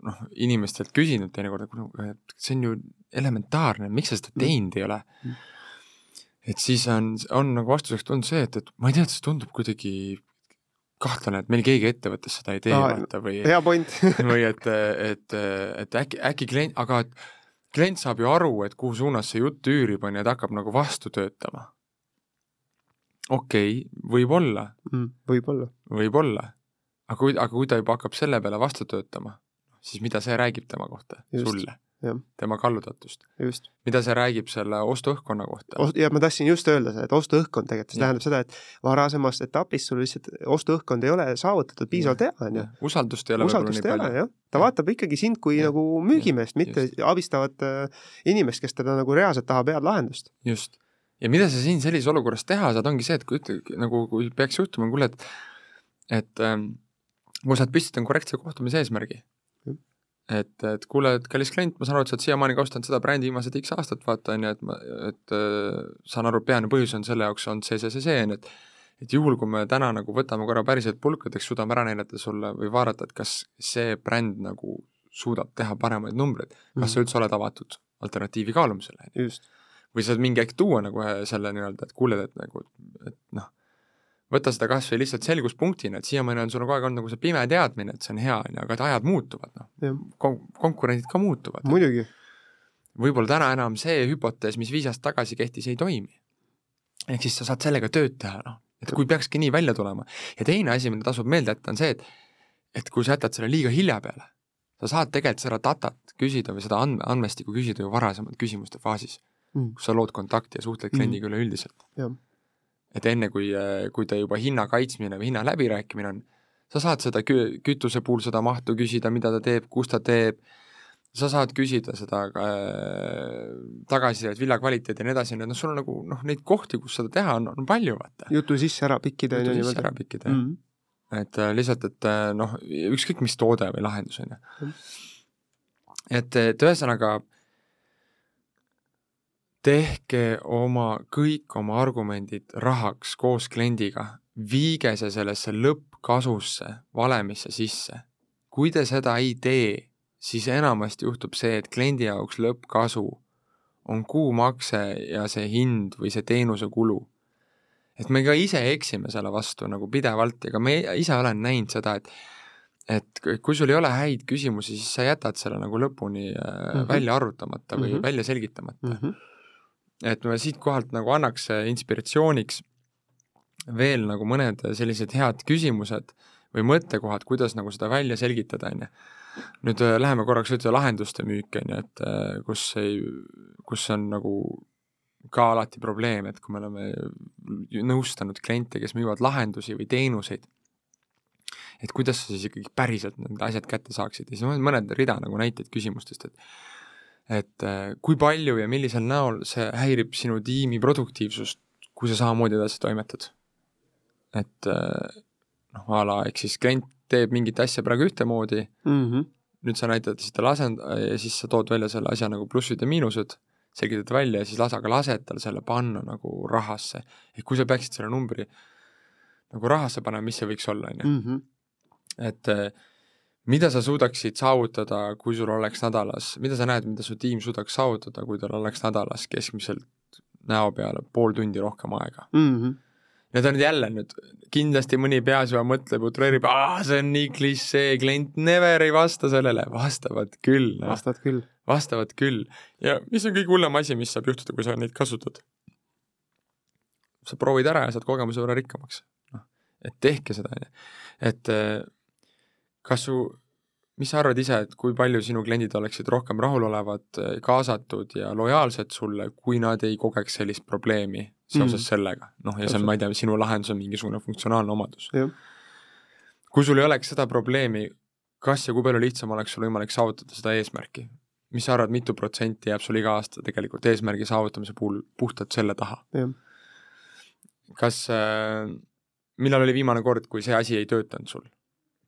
Speaker 3: noh, inimestelt küsinud teinekord, et see on ju elementaarne, miks sa seda mm. teinud mm. ei ole mm et siis on, on nagu vastuseks tulnud see, et, et ma ei tea, et see tundub kuidagi kahtlane, et meil keegi ettevõttes seda ei tee
Speaker 4: ah,, vaata, või hea point
Speaker 3: või et, et, et äkki, äkki klient, aga et klient saab ju aru, et kuhu suunas see jutt üürib, on ju, et hakkab nagu vastu töötama. okei okay,, võib-olla
Speaker 4: mm,. võib-olla.
Speaker 3: võib-olla. aga kui, aga kui ta juba hakkab selle peale vastu töötama, siis mida see räägib tema kohta, sulle? Tema kallutatust. mida see räägib selle ostuõhkkonna kohta
Speaker 4: ja ma tahtsin just öelda seda, et ostuõhkkond tegelikult, see ja. tähendab seda, et varasemas etapis sul lihtsalt ostuõhkkond ei ole saavutatud piisavalt hea, on ju.
Speaker 3: usaldust ei ole
Speaker 4: usaldust ei ole, jah. ta ja. vaatab ikkagi sind kui ja. nagu müügimeest, mitte just. abistavat äh, inimest, kes teda nagu reaalselt tahab head lahendust.
Speaker 3: just. ja mida sa siin sellises olukorras teha saad, ongi see, et kui ütle, nagu kui peaks juhtuma, kuule, et et ähm, kui sa oled püstitanud korrektse kohtumise eesmärgi et, et kuule, et kallis klient, ma saan aru, et sa oled siiamaani kasutanud seda brändi viimased X aastat, vaata, on ju, et ma, et äh, saan aru, peamine põhjus on selle jaoks olnud see, see, see, see, on ju, et et juhul, kui me täna nagu võtame korra päriselt pulkadeks, suudame ära näidata sulle või vaadata, et kas see bränd nagu suudab teha paremaid numbreid, kas mm -hmm. sa üldse oled avatud alternatiivi kaalumisele, on või sa saad mingi hetk tuua nagu selle nii-öelda, et kuule, et nagu, et noh võta seda kas või lihtsalt selguspunktina, et siiamaani on sul kogu aeg olnud nagu see pime teadmine, et see on hea, on ju, aga et ajad muutuvad, noh. Kon-, konkurendid ka muutuvad.
Speaker 4: muidugi.
Speaker 3: võib-olla täna enam see hüpotees, mis viis aastat tagasi kehtis, ei toimi. ehk siis sa saad sellega tööd teha, noh, et kui peakski nii välja tulema. ja teine asi, mida tasub meelde jätta, on see, et et kui sa jätad selle liiga hilja peale, sa saad tegelikult seda datat küsida või seda andme, andmestikku küsida ju varasemalt küsimuste faasis
Speaker 4: Mm.
Speaker 3: kus sa lood kontakti ja suhtled kliendiga üleüldiselt. Et enne, kui, kui ta juba hinna kaitsmine või hinna läbirääkimine on, sa saad seda kü-, kütuse puhul seda mahtu küsida, mida ta teeb, kus ta teeb, sa saad küsida seda äh, tagasisidet, vilja kvaliteedi ja nii edasi, nii et noh, sul on nagu noh, neid kohti, kus seda teha on, on palju, vaata.
Speaker 4: jutu sisse ära pikkida
Speaker 3: jutu sisse ära pikkida, jah
Speaker 4: mm..
Speaker 3: et äh, lihtsalt, et äh, noh, ükskõik mis toode või lahendus, on ju.
Speaker 4: Mm.
Speaker 3: et, et ühesõnaga, tehke oma, kõik oma argumendid rahaks koos kliendiga, viige see sellesse lõppkasusse, valemisse sisse. kui te seda ei tee, siis enamasti juhtub see, et kliendi jaoks lõppkasu on kuumakse ja see hind või see teenuse kulu et me ka ise eksime selle vastu nagu pidevalt ja ka me ise olen näinud seda, et et kui sul ei ole häid küsimusi, siis sa jätad selle nagu lõpuni mm. -hmm. välja arutamata või mm. -hmm. välja selgitamata mm.
Speaker 4: -hmm.
Speaker 3: Et ma siitkohalt nagu annaks inspiratsiooniks veel nagu mõned sellised head küsimused või mõttekohad, kuidas nagu seda välja selgitada, on ju. nüüd äh, läheme korraks üldse lahenduste müüki, on ju, et äh, kus ei, kus on nagu ka alati probleem, et kui me oleme nõustanud kliente, kes müüvad lahendusi või teenuseid, et kuidas sa siis ikkagi päriselt need asjad kätte saaksid ja siis on mõned rida nagu näiteid küsimustest, et et äh, kui palju ja millisel näol see häirib sinu tiimi produktiivsust, kui sa samamoodi edasi toimetad. et äh, noh, a la ehk siis klient teeb mingit asja praegu ühtemoodi,
Speaker 4: Mm -hmm.
Speaker 3: nüüd sa näitad seda lasend- ja siis sa tood välja selle asja nagu plussid ja miinused, selgitad välja ja siis lase, aga lased tal selle panna nagu rahasse. et kui sa peaksid selle numbri nagu rahasse panema, mis see võiks olla, on ju.
Speaker 4: -hmm.
Speaker 3: et eh, mida sa suudaksid saavutada, kui sul oleks nädalas, mida sa näed, mida su tiim suudaks saavutada, kui tal oleks nädalas keskmiselt näo peale pool tundi rohkem aega?
Speaker 4: Mm -hmm.
Speaker 3: Need on jälle nüüd, kindlasti mõni peas juba mõtleb, utreerib, aa, see on nii klišee, klient never ei vasta sellele, vastavad küll no..
Speaker 4: vastad küll.
Speaker 3: vastavad küll. ja mis on kõige hullem asi, mis saab juhtuda, kui sa neid kasutad? sa proovid ära ja saad kogemuse võrra rikkamaks. noh, et tehke seda, on ju. et eh, kas su, mis sa arvad ise, et kui palju sinu kliendid oleksid rohkem rahulolevad, kaasatud ja lojaalsed sulle, kui nad ei kogeks sellist probleemi seoses mm. sellega? noh, ja see on, ma ei tea, sinu lahendus on mingisugune funktsionaalne omadus. kui sul ei oleks seda probleemi, kas ja kui palju lihtsam oleks sul võimalik saavutada seda eesmärki? mis sa arvad, mitu protsenti jääb sul iga aasta tegelikult eesmärgi saavutamise puhul puhtalt selle taha? kas äh,, millal oli viimane kord, kui see asi ei töötanud sul?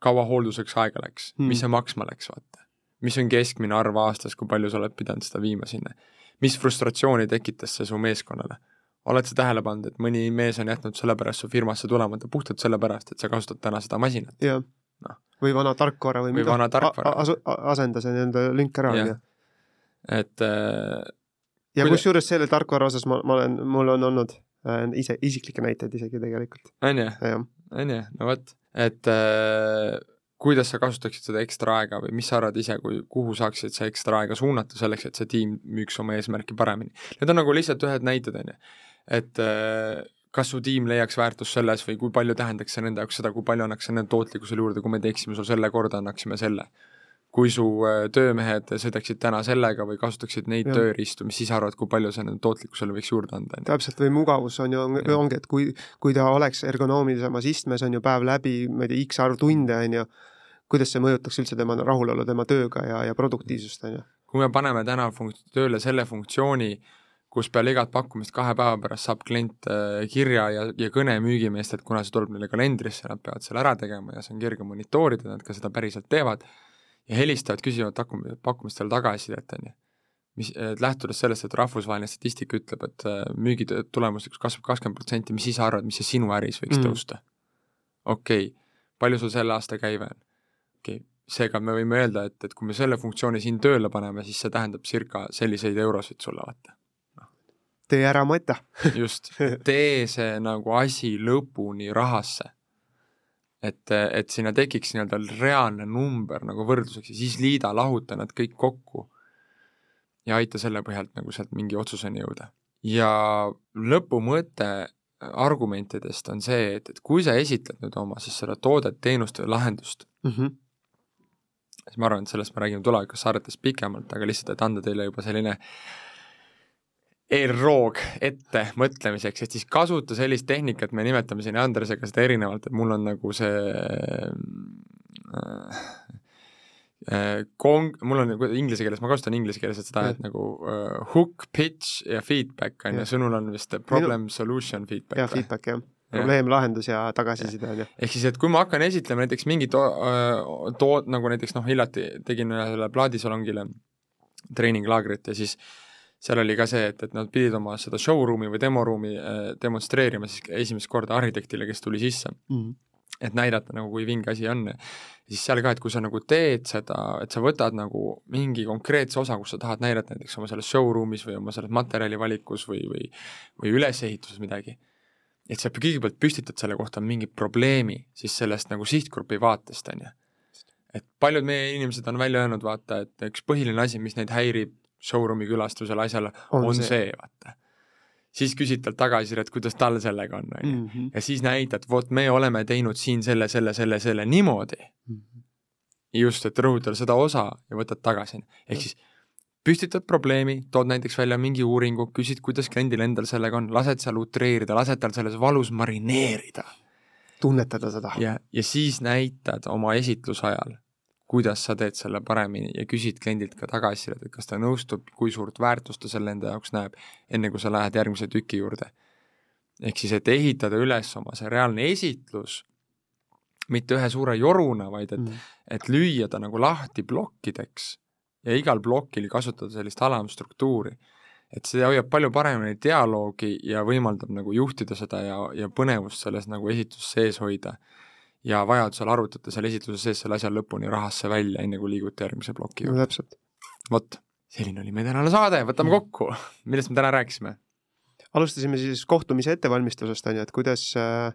Speaker 3: Kaua hoolduseks aega läks hmm., mis see maksma läks, vaata? mis on keskmine arv aastas, kui palju sa oled pidanud seda viima sinna? mis frustratsiooni tekitas see su meeskonnale? oled sa tähele pannud, et mõni mees on jätnud sellepärast su firmasse tulemata puhtalt sellepärast, et sa kasutad täna seda masinat? noh.
Speaker 4: või vana tarkvara või,
Speaker 3: või mida? vana tarkvara.
Speaker 4: asenda see nii-öelda lünk ära, on ju.
Speaker 3: et äh,
Speaker 4: ja kusjuures selle tarkvara osas ma, ma olen, mul on olnud äh, ise, isiklikke näiteid isegi tegelikult.
Speaker 3: on ju? on ju, no vot, et äh, kuidas sa kasutaksid seda ekstra aega või mis sa arvad ise, kui, kuhu saaksid see ekstra aega suunata selleks, et see tiim müüks oma eesmärki paremini? Need on nagu lihtsalt ühed näited, on ju. et äh, kas su tiim leiaks väärtust selles või kui palju tähendaks see nende jaoks seda, kui palju annaks see nende tootlikkusele juurde, kui me teeksime sul selle korda, annaksime selle. Kui su äh, töömehed sõidaksid täna sellega või kasutaksid neid tööriistu, mis siis arvad, kui palju see nende tootlikkusele võiks juurde anda?
Speaker 4: täpselt, või mugavus on ju, on, ongi, et kui, kui ta oleks ergonoomisemas istmes, on ju päev läbi, ma ei tea, X arv tunde, on ju, kuidas see mõjutaks üldse tema rahulolu tema tööga ja, ja produktiivsust, on ju.
Speaker 3: kui me paneme täna funkt-, tööle selle funktsiooni, kus peale igat pakkumist kahe päeva pärast saab klient äh, kirja ja, ja kõne müügimeestelt, kuna see tuleb neile kalendrisse, nad peavad selle ära tegema ja see on kerge monitoorida, nad ka seda päriselt teevad, ja helistavad, küsivad pakkum-, pakkumistele tagasisidet, on ju. mis, lähtudes sellest, et rahvusvaheline statistika ütleb, et äh, müügi tulemuslikkus kasvab kakskümmend protsenti, mis siis arvad, mis see sinu äris võiks mm. tõusta? okei okay., palju sul selle aasta käive on? okei okay., seega me võime öelda, et, et kui me selle funktsiooni siin tööle paneme, siis see tähendab circa selliseid eurosid sulle, vaata
Speaker 4: tee ära mõte
Speaker 3: just, tee see nagu asi lõpuni rahasse. Et, et sinna tekiks nii-öelda reaalne number nagu võrdluseks ja siis liida, lahuta nad kõik kokku ja aita selle põhjalt nagu sealt mingi otsuseni jõuda. ja lõpumõte argumentidest on see, et, et kui sa esitled nüüd oma siis seda toodet, teenust või lahendust
Speaker 4: mm, -hmm.
Speaker 3: siis ma arvan, et sellest me räägime tulevikus saadetes pikemalt, aga lihtsalt, et anda teile juba selline eelroog ette mõtlemiseks, et siis kasuta sellist tehnikat, me nimetame siin Andresega seda erinevalt, et mul on nagu see äh, äh, kong-, mul on nagu inglise keeles, ma kasutan inglise keeles seda, et nagu uh, hook, pitch ja feedback on ju, sõnul on vist problem, solution, feedback.
Speaker 4: jah, feedback jah. Probleem, lahendus ja tagasiside on ju.
Speaker 3: ehk siis, et kui ma hakkan esitlema näiteks mingit tood, nagu näiteks noh, hiljuti tegin ühele plaadisalongile treeninglaagrit ja siis seal oli ka see, et, et nad pidid oma seda showroom'i või demoruumi äh, demonstreerima siis esimest korda arhitektile, kes tuli sisse mm. -hmm et näidata nagu, kui vinge asi on. siis seal ka, et kui sa nagu teed seda, et sa võtad nagu mingi konkreetse osa, kus sa tahad näidata näiteks oma selles showroom'is või oma selles materjali valikus või, või või ülesehituses midagi, et sa kõigepealt püstitad selle kohta mingi probleemi siis sellest nagu sihtgrupi vaatest, on ju. et paljud meie inimesed on välja öelnud, vaata, et üks põhiline asi, mis neid häirib showroom'i külastusel asjal, on, on see, see, vaata. siis küsid talt tagasisidet, kuidas tal sellega on, on ju. Mhm. ja siis näitad, vot me oleme teinud siin selle, selle, selle, selle niimoodi mm. -hmm. just, et rõhutada seda osa ja võtad tagasi. ehk siis püstitad probleemi, tood näiteks välja mingi uuringu, küsid, kuidas kliendil endal sellega on, lased seal utreerida, lased tal selles valus marineerida.
Speaker 4: tunnetada seda.
Speaker 3: ja, ja siis näitad oma esitluse ajal kuidas sa teed selle paremini ja küsid kliendilt ka tagasisidet, et kas ta nõustub, kui suurt väärtust ta selle enda jaoks näeb, enne kui sa lähed järgmise tüki juurde. ehk siis, et ehitada üles oma see reaalne esitlus, mitte ühe suure joruna, vaid et mm., et lüüa ta nagu lahti plokkideks ja igal plokil kasutada sellist alamstruktuuri. et see hoiab palju paremini dialoogi ja võimaldab nagu juhtida seda ja, ja põnevust selles nagu esitluses sees hoida ja vajadusel arvutate seal esitluse sees selle asja lõpuni rahasse välja, enne kui liigute järgmise ploki
Speaker 4: juurde no,. täpselt.
Speaker 3: vot, selline oli meie tänane saade, võtame mm. kokku, millest me täna rääkisime?
Speaker 4: alustasime siis kohtumise ettevalmistusest, on ju, et kuidas, äh,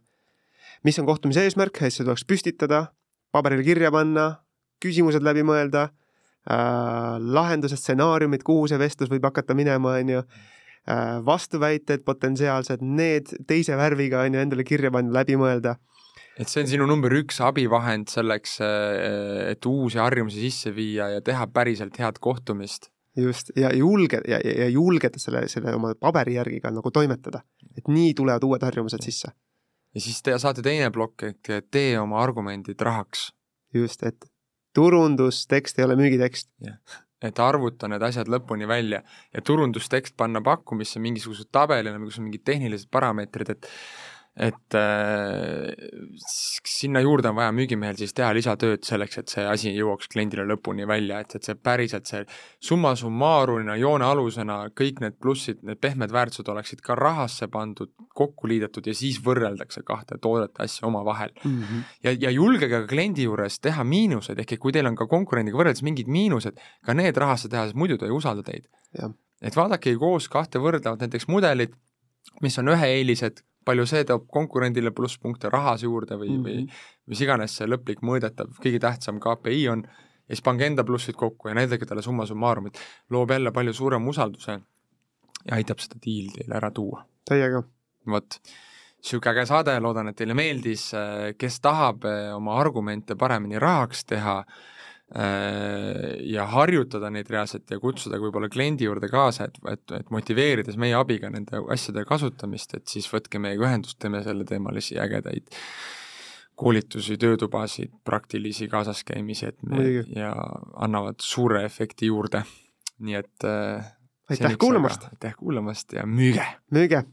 Speaker 4: mis on kohtumise eesmärk, asju tuleks püstitada, paberile kirja panna, küsimused läbi mõelda äh,, lahenduse stsenaariumid, kuhu see vestlus võib hakata minema, on ju äh,, vastuväited potentsiaalsed, need teise värviga, on ju, endale kirja panna, läbi mõelda
Speaker 3: et see on sinu number üks abivahend selleks, äh, et uusi harjumusi sisse viia ja teha päriselt head kohtumist.
Speaker 4: just, ja julge ja, ja julgeda selle, selle oma paberi järgi ka nagu toimetada, et nii tulevad uued harjumused sisse.
Speaker 3: ja siis te saate teine plokk, et tee oma argumendid rahaks.
Speaker 4: just, et turundustekst ei ole müügitekst.
Speaker 3: et arvuta need asjad lõpuni välja ja turundustekst panna pakkumisse mingisuguse tabelina, mingisugused mingid tehnilised parameetrid, et et äh, sinna juurde on vaja müügimehel siis teha lisatööd selleks, et see asi jõuaks kliendile lõpuni välja, et, et see päriselt see summa summarumina, joone alusena kõik need plussid, need pehmed väärtused oleksid ka rahasse pandud, kokku liidetud ja siis võrreldakse kahte toodet, asja omavahel mm. -hmm. ja, ja julgege ka kliendi juures teha miinuseid, ehk et kui teil on ka konkurendiga võrreldes mingid miinused, ka need rahasse teha, sest muidu ta ei usalda teid. et vaadake koos kahte võrdlevat näiteks mudelit, mis on ühe eelised palju see toob konkurendile plusspunkte rahas juurde või mm, -hmm. või mis iganes see lõplik mõõdetav, kõige tähtsam KPI on, ja siis pange enda plussid kokku ja näidake talle summa summarumit, loob jälle palju suurema usalduse ja aitab seda diili teile ära tuua.
Speaker 4: täiega.
Speaker 3: vot, niisugune äge saade, loodan, et teile meeldis, kes tahab eh, oma argumente paremini rahaks teha, ja harjutada neid reaalselt ja kutsuda võib-olla kliendi juurde kaasa, et, et, et motiveerides meie abiga nende asjade kasutamist, et siis võtke meiega ühendust, teeme selleteemalisi ägedaid koolitusi, töötubasid, praktilisi kaasaskäimisi, et me Mõige. ja annavad suure efekti juurde. nii et äh,
Speaker 4: aitäh kuulamast!
Speaker 3: aitäh kuulamast ja müüge!
Speaker 4: müüge!